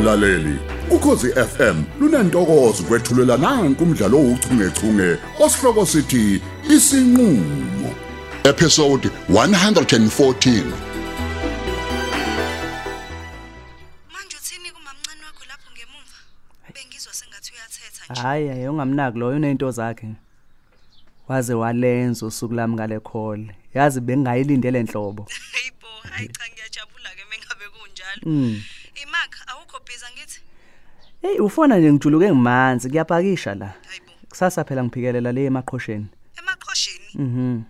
mlaleli ukhosi FM lunantokozo kwethulela nanku umdlalo ouchungechunge osihloko sithi isinqulo episode 114 Manje uthini kumamncane wakho lapho ngemuva? Bengizwa sengathi uyathetha nje. Hayi hayi ungamnaki loyo unento zakhe. Waze walenza usuku lami ngale call. Yazi bengayilindele enhlobo. Hayibo, hayi cha ngiyajabula ke mengabe kunjalo. Mm. Imark awukho busy ngithi? Hey ufona nje ngijuluke ngimanzi kuyapakisha la. Hayibo. Kusasa phela ngiphikelela le emaqhosheni. Emaqhosheni Mhm.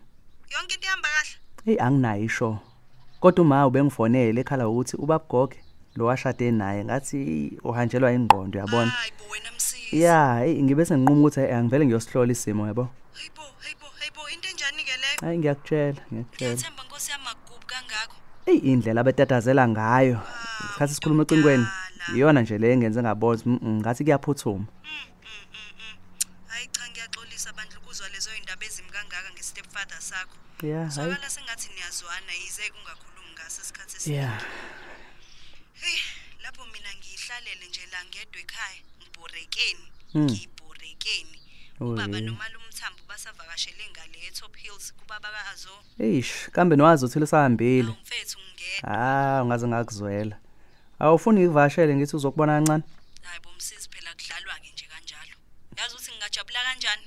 yonke into ihamba kahle. Hey anginayo isho. Kodwa uma ubengifonele ekhala ukuthi ubabugoge lo washade naye ngathi uhanjelwa ingqondo yabona. Hayibo wena msisi. Yeah, hey ngibe senginquma ukuthi hey, angivele ngiyosihlola isimo yabo. Hayibo, hayibo, hayibo into enjani ke leyo? Hayi ngiyakutshela, ngiyakutshela. Ngiyathemba Nkosi yami magubu kangakho. Ey indlela abetatazela ngayo. Isikhathi sikhuluma eqinikweni. Iyona nje le engenze ngaboza mm, ngathi kuyaphuthuma. Hayi cha ngiyaxolisa bandla ukuzwa lezo indaba ezimi kangaka ngestepfather sakho. Yeah, hayi. Zwakala sengathi niyazwana yize kungakhulumi ngaso isikhathi eside. Yeah. Hey, lapho mina ngihlalele nje la ngedwe ekhaya, ngibhorekeni, Mm. ngibhorekeni. Oh, Ubaba yeah. nomalume Mthambo basavakashele ngale eTop Hills kubaba kaAzo. Eish, kambe nowazi uthi lisahambile. Mfethu ngeke. Ah, ungaze ngakuzwela. Awufuni ngivashele ngithi uzokubona kancane? Hayi bomsisi phela kudlalwa ke nje kanjalo. Yazi ukuthi ngingajabula kanjani?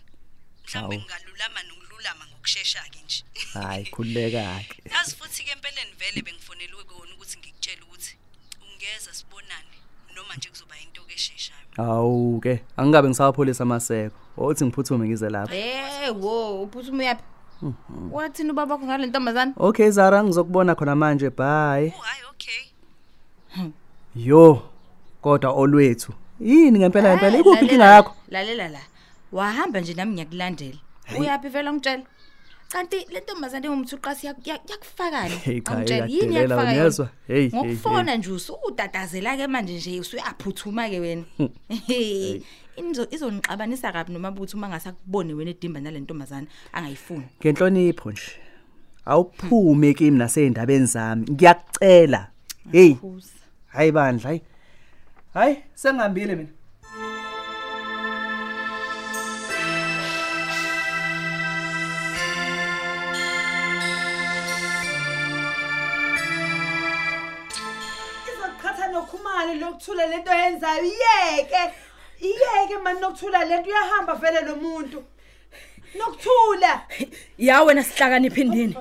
Mhlawumbe Hawu. ngalulama nokululama ngokusheshsha ke nje. Hayi, khululeka ke. Yazi futhi ke empeleni vele bengifonelwe kona ukuthi ngikutshele ukuthi ungeza sibonane noma nje kuzoba into esheshayo. Awu ke, angingabe ngisawapholisa amaseko. Othi ngiphuthume ngize lapha. Eh wo uphuthume yapi? Wathini ubaba wakho ngale ntombazana? Okay Zara, ngizokubona khona manje. Bye. Oh hayi okay. Yo, kodwa olwethu. Yini ngempela ngempela Hayi, ikuphi lalela inkinga la, yakho? Lalela la. Wahamba nje nami ngiyakulandela. Uyapi vela ngitshela? Kanti le ntombazane engumthi uqasi yak- yak- yakufakani? Hey cha, Angitshela, yini yakufaka yona? uyezwa? Hey, hey, hey. Ngokufona nje usutatazela ke manje nje usuyaphuthuma ke wena. Inzo izonixabanisa kabi noma buthi uma ngasakubone wena edimba nalentombazana angayifuni. Ngenhlonipho nje. Awuphume kimi nasendabeni zami. Ngiyakucela. Hey, Phuza. Hayi bandla, hayi. Hayi, sengihambile mina. izoqhatha nokhumalo lokuthula lento yenzayo iyeke iyeke mani nokuthula lento uyahamba vele lo muntu nokuthula. Ya wena sihlakaniphi indini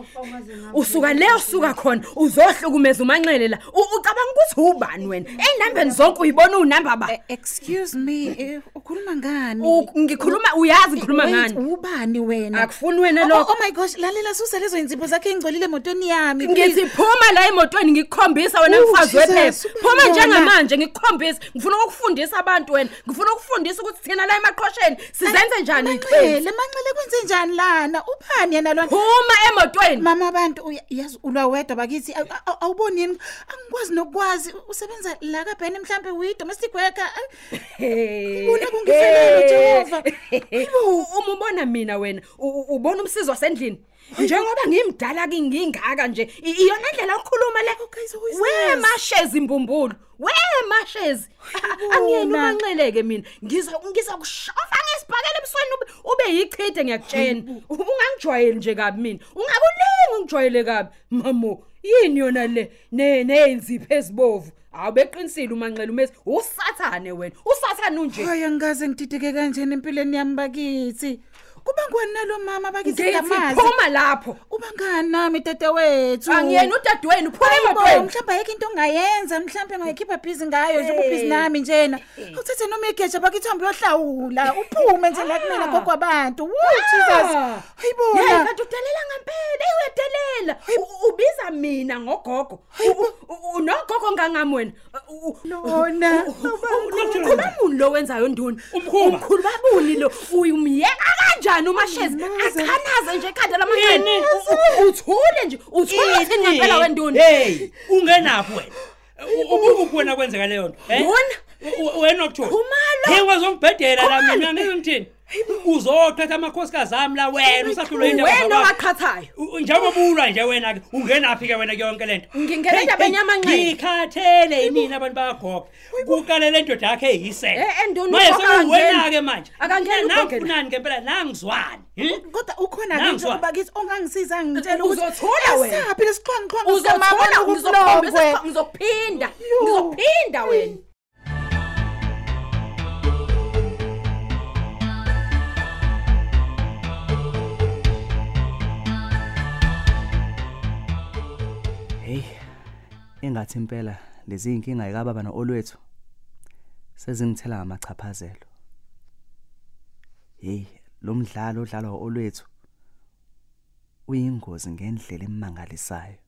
usuka le usuka khona uzohlukumeza umanxele la. U- ucabanga ukuthi ubani wena? Ey'nambeni zonke uyibona uwunamba ba? Excuse me, eh, ukhuluma ngani? U- ngikhuluma uyazi ngikhuluma Wait, ngani? ubani wena? akufuni wena Oh, lokho. oh my gosh, lalela susa lezo insipho zakhe engcolile emotweni yami. ngithi phuma la emotweni ngikukhombisa wena Oh, mfazi Jesus, wephepha. phuma ubona. njengamanje ngikukhombisa. Ngifuna ukukufundisa abantu wena. Ngifuna ukufundisa ukuthi thina la emaqhosheni sizenze njani? Manxele, ixhezi manxele kwenze njani lana? Ubani yena lona? phuma emotweni. Mama abantu uya- yazi ulwa wedwa bakithi aw- aw- awuboni yini? Angikwazi nokwazi usebenza la kaBhen mhlambe uyi domestic worker Ngibona kungifelele, Jehova. U- uma ubona mina wena u- u- ubona umsizi wasendlini? Njengoba ngimdala kingingaka nje i- iyona ndlela okhuluma le. Guys, who is we this? mashezi imbumbulu we mashezi angiyeni bona. umanxeleke mina. Ngiza ngizakushofa ngesibhakela ebusweni ube- ube yichithe ngiyakutshela ungangijwayeli nje kabi mina. Ungakulingi ungijwayele kabi. Mamo yini yona le ne nenzipho ezibovu awubeqinisile umanxele umesi. Usathane wena usathane unje. Hayi angikaze ngidideke kanjena empilweni yami bakithi. Kuba ngwani nalo mama bakithi ngithi ngamazi. phuma lapho. Uba ngani nami dadewethu? angiyena udadewenu phuma Hayibo, emotweni. mhlawumbe ayikho into ongayenza mhlawumbe ngayikhipha busy ngayo nje ubusy nami njena. Uthethe noma igeja bakithi hambe uyohlawula uphume nje la kumina kokwabantu woo Jesus. Yeyi hayibona kanti udelela ngempela eyi uyadelela. U- ubiza mina ngogogo. U- u- unogogo ngangami wena. U- u- Lona. umkhulu bamuni lo wenzayo nduni umkhulu babuni lo uyumyeka kanjani umashezi achanaze nje ekhanda lamanxele U- u- uthule nje uthule thini ngempela wenduni hey ungenaphi wena U- u- ukubona kwenzeka leyo nto eh? Wona? U- u- wena okuthiwa Khumalo. hey wazongibhedela la Khumalo. mina ngeke ngithini Uzothatha amakhosikazi ami la wena usahlulwe indaba. wena zabantu. owaqhathayo U- Njengoba bulwa nje wena ke ungenaphi ke wena yonke lento. Ngingena Hey, endabeni hey, yamanxele. Ngikhathele yini abantu bayagoga. Kukalele indoda yakhe eyise. Eh, enduna Manje ugogo akangeni. sekuwena ke manje. Akangeni ugogo la. Nangifunani ngempela nangizwani. hm? kodwa ukhona ke Nangizwa. nje bakithi ongangisiza ngitshela Uzothula wena. Saphi lesiqhwanqhwa uzothola ngizokhombisa ngizophinda ngizophinda wena engathi impela lezi inkinga ekababa noolwethu sezingithela ngamachaphazelo. Hey, lo mdlalo odlalwa olwethu uyingozi ngendlela emangalisayo.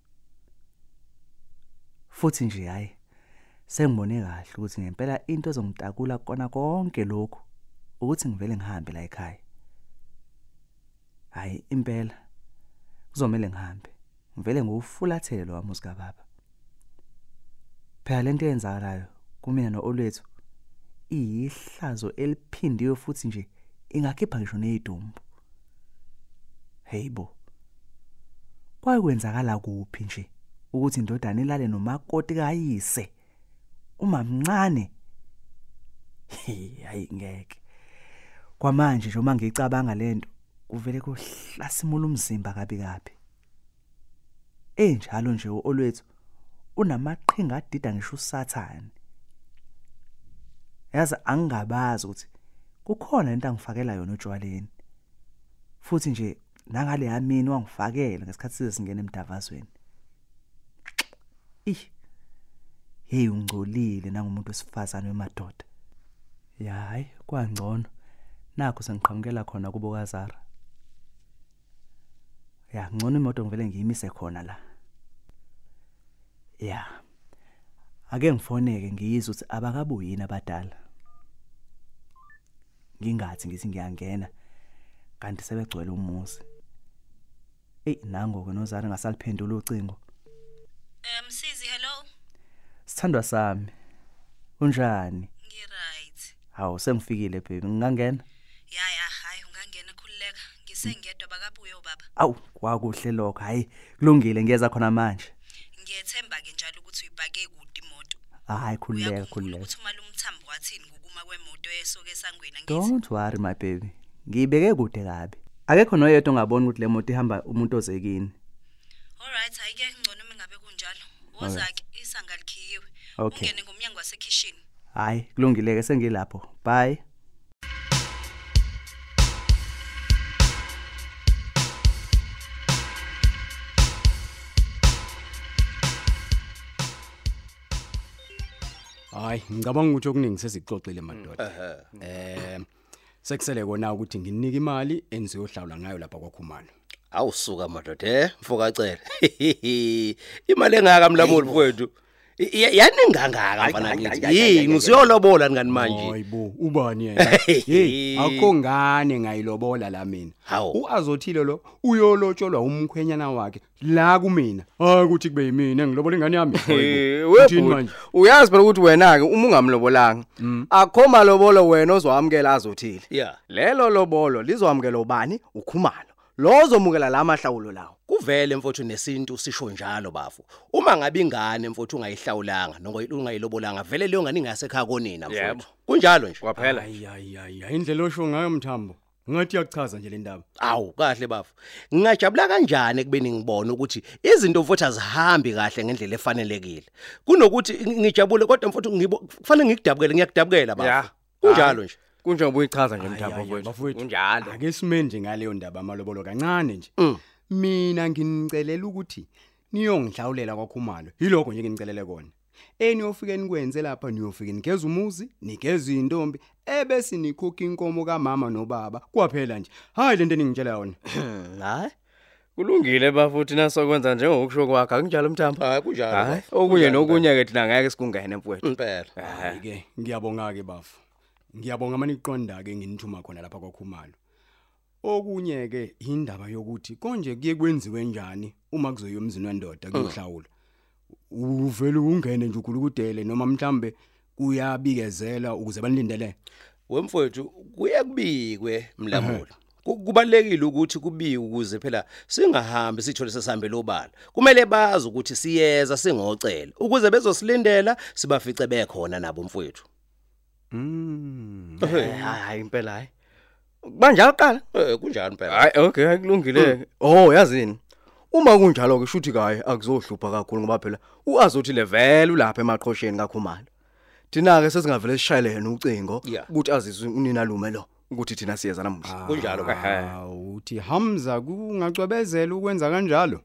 Futhi nje hayi sengibone kahle ukuthi ngempela into ezongitakula kona konke lokhu ukuthi ngivele ngihambe la ekhaya. Hayi impela kuzomela ngihambe. ngivele ngiwufulathele lo wamuzi kababa phela lento eyenzakalayo kumina noolwethu iyihlazo eliphindiwe futhi nje ingakhipha ngisho nezidumbu heyibo kwayikwenzakala kuphi nje ukuthi indodana ilale nomakoti kayise? Uma mncane? Hayi ngeke. Kwamanje nje uma ngicabanga lento kuvele kuhlasimula umzimba kabi kabi. Enjalo nje olwethu unamaqhinga adida ngisho usathane. Yazi angingabazi ukuthi kukhona into angifakela yona utshwaleni futhi nje nangale yamini wangifakela ngesikhathi size singena emdavazweni. Ih hey ungcolile nangumuntu wesifazane wemadoda. Ya hayi kwangcono. Nakho sengiqhamukela khona kubo kazara. Ya ngcono imoto ngivele ngiyimise khona la. Ya ake ngifoneke ngiyizwe ukuthi abakabuyi yini abadala ngingathi ngithi ngiyangena kanti sebegcwele umuzi ey nango ke nozara ngasaliphendula ucingo Um Sizi hello. sithandwa sami unjani Ngiright. hawu sengifikile baby ngingangena Ya ya hayi ungangena khulileka. Ngisengedwa bakabuye ubaba. awu kwakuhle lokho hayi kulungile ngiyeza khona manje Ngiyethemba ke njalo ukuthi uyibhake kude imoto. Hayi khululeka Uyakhumbula khululeka ukuthi umalumthambo wathini ngokuma kwemoto esoke esangweni angithi. don't worry my baby ngiyibeke kude kabi akekho noyedwa ongabona ukuthi le moto ihamba umuntu ozekini Alright ayike ngcono mengabe kunjalo. Woza ke isanga likhiyiwe. Okay. Ungene ngomnyango wasekitchen. hayi kulungile ke sengilapho bye Hayi, ngicabanga ukuthi okuningi sesixoxile madoda. Eh sekusele kona ukuthi nginike imali enizohlawula ngayo lapha kwakhumalo. awusuka madoda eh mfoka cela imali engaka mlamuli mfowethu I- i- yaningangaka mfana ngithi yini usiyolobola ngani manje Hayibo, ubani yena? Hey, akho ngane ngayilobola la mina. Hawu. Uazothile lo uyolotsholwa umkhwenyana wakhe la kumina. Hayi ukuthi kube yimina engilobola ingane yami. Hayibo, uthini webhuti manje? uyazi phela ukuthi wena ke uma ungamlobolanga akho malobolo wena ozwamukela azothile ya lelo lobolo lizohambukela ubani ukhumalo lo ozomukela la mahlawulo lawo. Kuvele mfowethu nesintu sisho njalo bafu. Uma ngabe ingane mfowethu ungayihlawulanga noma ungayilobolanga vele leyo ngane ingasekhaya konina Yebo. mfowethu kunjalo nje. Kwaphela. Hayi hayi hayi, indlela osho ngayo mthambo. Ngathi yachaza nje le ndaba. awu kahle bafu. Ngingajabula kanjani ekubeni ngibone ukuthi izinto mfowethu azihambi kahle ngendlela efanelekile? Kunokuthi ng- ngijabule kodwa mfowethu ngibo kufanele ngikudabukele ngiyakudabukela bafu. Kunjalo nje. Kunjengoba uyichaza nje Hayi, mthambo hayi, mfowethu bafowethu. kunjalo Ake simendi ngaleyo ndaba amalobolo kancane nje. Mm. Mina nginicelela ukuthi niyongihlawulela kwakhumalo. Yiloko nje nginicelele kona. Eniyofike nikwenze lapha niyofike nigeza umuzi, nigeza intombi, ebese nikhokha inkomo kamama nobaba. Kwaphela nje. Hayi lento engitshela yona. hayi kulungile bafuthi nasokwenza njengokusho kwakhe akunjalo mthambo hayi kunjalo hayi bafu. okunye Kunjalo nokunye ke thina ngeke sikungene mfowethu impela Hayi ke, ngiyabonga ke bafu. Ngiyabonga maniqonda ke nginithuma khona lapha kwakhumalo. Okunye ke indaba yokuthi konje kuye kwenziwe njani uma kuzoyiwa emzini wendoda kuyohlawula. Uvela ungene nje ukulukudele noma mhlambe kuyabikezela ukuze banilindele. wemfowethu kuye kubikwe mlamuli Ku- kubalekile ukuthi kubike ukuze phela singahambi sithole sesihambele obala kumele bazi ukuthi siyeza singocela ukuze bezosilindela sibafice bekhona nabo mfowethu Mm. Ehhe. Hayi hayi impela hayi. Kanjalo qala? eh kunjani phela Hayi okay akulungile. Oh yazini. Uma kunjalo ke shuthi kaye akuzohlupha kakhulu ngoba phela uazothi levele ulapha emaqhosheni kakhumalo. Thina ke sesingavele sishayele yena ucingo Yeah. ukuthi azizwe unina lume lo ukuthi thina siyeza namuhla. kunjalo ke Ah, uthi Hamza kungacwebezela ukwenza kanjalo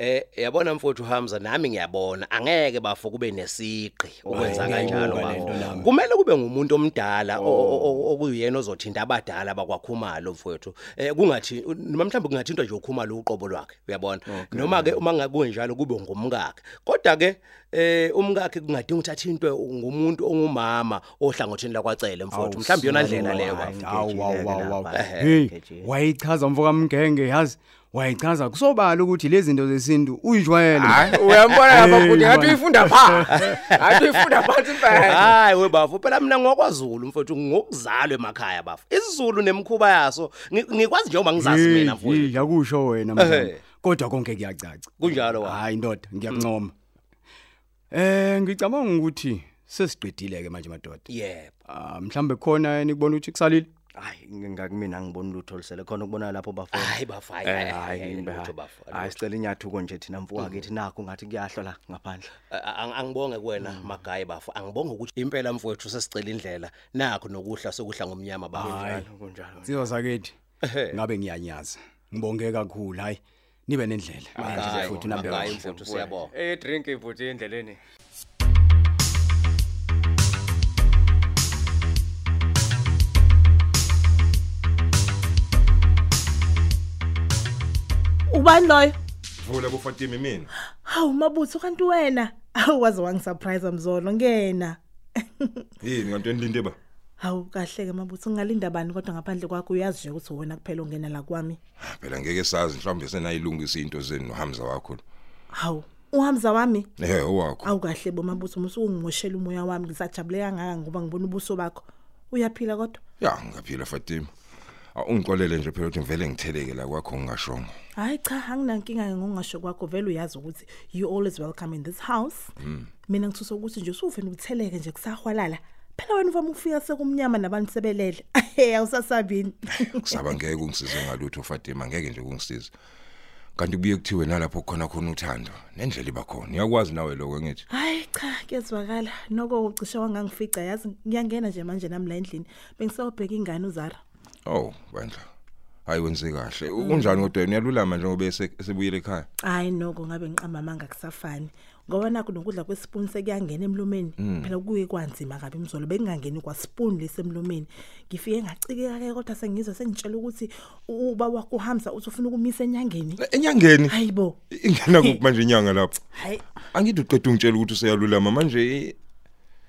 Eh yabona mfowethu Hamza nami ngiyabona angeke bafo kube nesiqi okwenza kanjalo bafo. Kumele kube ngumuntu omdala o- o- o- okuyena ozothinta abadala bakwakhumalo mfowethu. Eh kungathi noma mhlawumbe kungathintwa nje ukhumalo uqobo lwakhe uyabona. Noma ke uma ngabe njalo kube ngumkakhe. Kodwa ke eh umkakhe kungadinga ukuthi athintwe ngumuntu ongumama ohlangothini lakwacele mfowethu. Mhlawumbe yona ndlela leyo bafo. Awu awu awu awu. lapha. Hey, Ngejile. wayichaza mfoka mgenge yazi. Wayichaza kusobala ukuthi lezi zinto zesintu uyijwayele. Hayi uyambona lapha Hey, futhi ngathi man. uyifunda pha. Ngathi uyifunda phansi impela. Hayi we bafo phela mina ngokwaZulu mfowethu ngokuzalwa emakhaya bafo. IsiZulu nemkhuba yaso ngi- ngikwazi nje uma ngizazi mina mfowethu. Hey, yakusho wena Ehhe. mfana. Kodwa konke kuyacaca. Kunjalo wa. Hayi ndoda, ngiyakuncoma. Eh ngicabanga ukuthi sesiqedile ke manje madoda. Yebo. Ah mhlambe khona nikubona ukuthi kusalile. Hayi ngakumina ngibona lutho olusele khona kubona lapho bafuna. Hayi bafo hayi. Eh hayi, hayi imbe lutho bafo, hayi. Hayi sicela inyathuko nje thina mfuka kithi nakho ngathi kuyahlwa la ngaphandle. A- ang- angibonge kuwena magayi bafo angibonge ukuthi impela mfowethu sesicela indlela nakho nokuhla sokuhla ngomnyama bafo Hayi. kunjalo. Sizo sakithi. Ehhe. Ngabe ngiyanyaza. Ngibonge kakhulu hayi. Nibe nendlela. Magayi, futhi nambe magayi kahle. mfowethu siyabonga Eh drink futhi endleleni. Ubani loyo? Vula kuFatima mina. Hawu mabutho kanti wena awuwazi wangisurprise mzolo ngena. Yini kanti enilinde ba? Hawu kahle ke mabutho ngingalinda bani kodwa ngaphandle kwakho uyazi nje ukuthi wena kuphela ongena la kwami. Phela ngeke sazi mhlawumbe senayilungisa into zenu noHamza wakho. Hawu uhamza wami Eh owakho. awu kahle bomabutho musu ungimoshela umoya wami ngisajabule kangaka ngoba ngibona ubuso bakho. Uyaphila kodwa? Ya ngaphila Fatima. Ungixolele nje phela ukuthi ngivele ngitheleke la kwakho ngingashongo. Hayi cha anginankinga ngongasho kwakho vele uyazi ukuthi you always welcome in this house. Mina ngithusa ukuthi nje usuvena utheleke nje kusahwalala. Phela wena uvama ukufika sekumnyama nabantu sebelele. Hey awusasabini. Kusaba ngeke ungisize ngalutho Fatima ngeke nje kungisize. Kanti kubuye kuthiwe nalapho khona khona uthando nendlela iba khona. Uyakwazi nawe lokho ngithi. Hayi cha kuyezwakala noko ucishe wangangifica yazi ngiyangena nje manje nami la endlini bengisawubheka ingane uZara Oh, bandla. Hayi wenze kahle. Kunjani kodwa uyalulama njengoba esebuyele ekhaya? hayi noko ngabe ngiqamba manga kusafani ngoba nakho nokudla kwespoon sekuyangena emlomeni. Phela kuye kwanzima kabi imzolo bekungangeni kwaspoon lesemlomeni ngifike ngacikeka ke kodwa sengizwa sengitshela ukuthi uba wakho uhamza uthi ufuna ukumisa enyangeni. Enyangeni. hayibo Ingena kuphi manje inyanga lapho? hayi. Angithi uqeda ungitshela ukuthi useyalulama manje.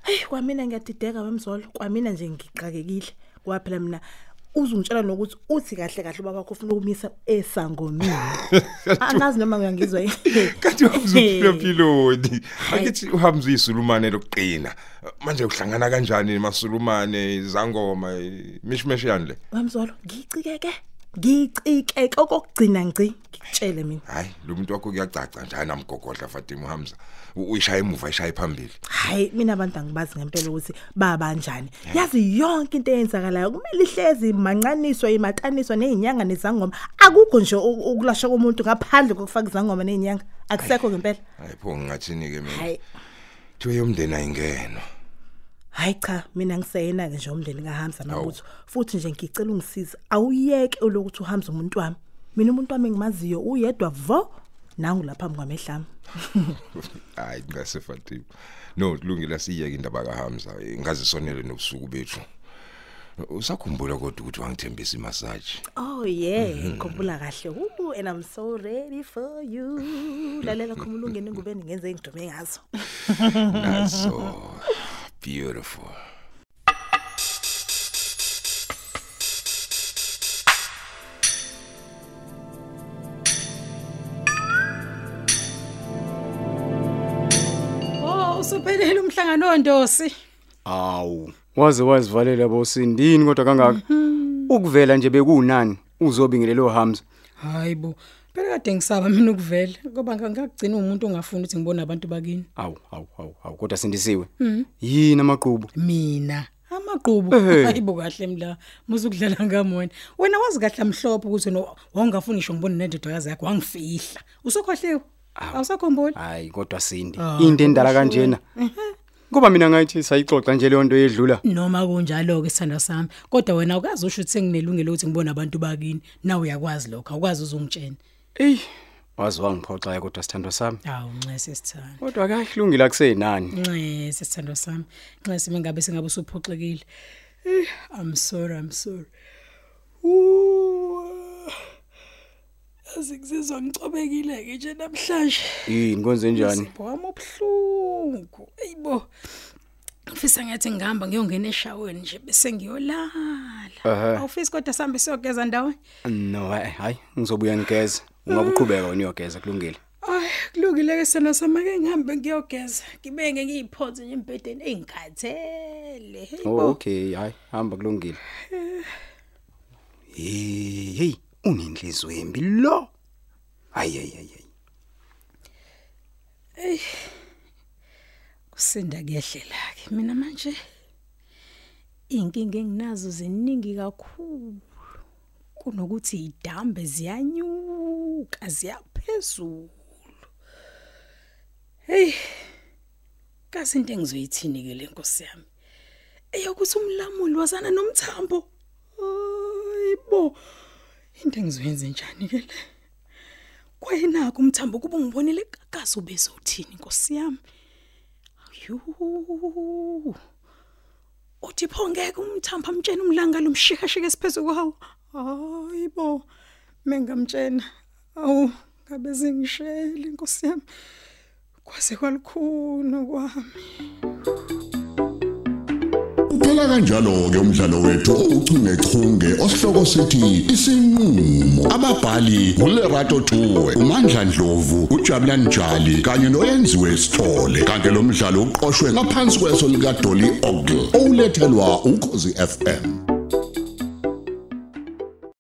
Hey kwamina ngiyadideka wemzolo. Kwamina nje ngiqakekile. Ngoba phela mina uzungitshela nokuthi uthi kahle kahle ubaba wakho ufuna ukumisa esangomini angazi noma ngiyangizwa kanti uhamza philoni akithi uhamza isulumane lokuqina. Manje uhlangana kanjani emasulumane izangoma mishmesh yani le? Wemzolo ngicikeke. Ngicikeke okugcina ngci ngikutshele mina. Hayi lo muntu wakho kuyacaca njani namgogodla Fatima uhamza uyishaya emuva ishaya phambili. Hayi mina abantu angibazi ngempela ukuthi babanjani yazi yonke into eyenzakalayo kumele ihlezi mancaniswa imataniswa nezinyanga nezangoma. Akukho nje u- ukulashwa komuntu ngaphandle kokufaka izangoma nezinyanga akusekho ngempela. Hayi pho ngingathini ke mina? Hayi. Thiwe yomndeni ayingeno. Hayi cha mina ngiseyena ke nje umndeni kaHamza Hawu. mabutho futhi nje ngicela ungisize awuyeke lokuthi uhamza umuntu wami mina umuntu wami engimaziyo uyedwa vo nangu lapha phambi kwamehlami hayi ngase Fatima no kulungile siyeke indaba kaHamza ngazisonele nobusuku bethu usakhumbula kodwa ukuthi wangithembisa imassage Oh yeah, ngikhumbula kahle. Ooh, and I'm so ready for you. Lalela khumula ungene ngubeni ngenze ingidume ngazo. that's so beautiful. Oh usuphelele umhlangano ondosi. Awu, waze wazivalela bosindini kodwa kangaka? Ukuvela nje bekunani uzobingelelo Hamza. Hayibo phela kade ngisaba mina ukuvela ngoba ngangagcina umuntu ongafuni ukuthi ngibone abantu bakini. Awu awu awu awu kodwa sindisiwe. Mhm. yini amaqhubu? Mina amaqhubu. Ehhe. hayibo kahle mla muzukudlala ngamona wena wazi kahle amhlophe ukuthi no wawungafuni ngisho ngibone nendodokazi yakho wangifihla. Usukhohliwe awusakhumbuli hayi kodwa sindi. Ah, into endala kanjena. ngoba mina ngathi sayixoxa nje leyo nto yedlula. Noma kunjalo ke sithanda sami. Kodwa wena ukazi usho ukuthi senginelungelo ukuthi ngibone abantu bakini. Nawe uyakwazi lokho? Awukwazi uzungitshena ey wazi wangiphoxa kodwa sithandwa sami. Awu nxese sithanda kodwa kahlungile akusenani nxese sithando sami. Nxese mengabe singabe usuphoxekile. Eh, i'm sorry i'm sorry. Azikuzizwa ngicobekile ke nje namhlanje. Yini konze njani? Umzimba wami ubuhlungu. Eyibo ngifisa ngathi ngihamba ngiyongena eshaweni nje bese ngiyolala. Ehhe. awufisi kodwa sihambe siyogeza ndawo no hayi hayi ngizobuya ngigeza ungabe uqhubeka wena uyogeza kulungile. Ay kulungile ke sana sama ke ngihambe ngiyogeza. Ngibenge ngiyiphonze nje embedeni engikhathele oh, eyibo okay hayi hamba kulungile. Hey hey unenhliziyo embi lo. Hayi hayi hayi Ey. Kusinda kuyehlela ke. Mina manje inkinga enginazo ziningi kakhulu. Kunokuthi idambe ziyanyuka. Ziyaphezulu. Hey. Kasi into engizoyithini ke lenkosi yami? Eyokuthi umlamuli wazana nomthambo. Hayibo. Into engizoyenza njani ke le? kwayinako umthambo kuba ngibonile kakazi ubezothini nkosi yami ayu uthi pho ngeke umthambo amtshena umlanga lomshikashika esiphezu kwawo hayibo mengamtshena awu ngabe zingishele nkosi yami. Kwase kwalikhuna kwami. Uphela kanjalo ke umdlalo wethu ouchungechunge osihloko sithi isinqulo ababhali uLerato Tuwe uMandla Dlovu uJabulani Njali kanye noyenziwe Sithole. Kanti lo mdlalo uqoqwwe ngaphansi kweso lika Dolly Ogle olethelwa ukhozi FM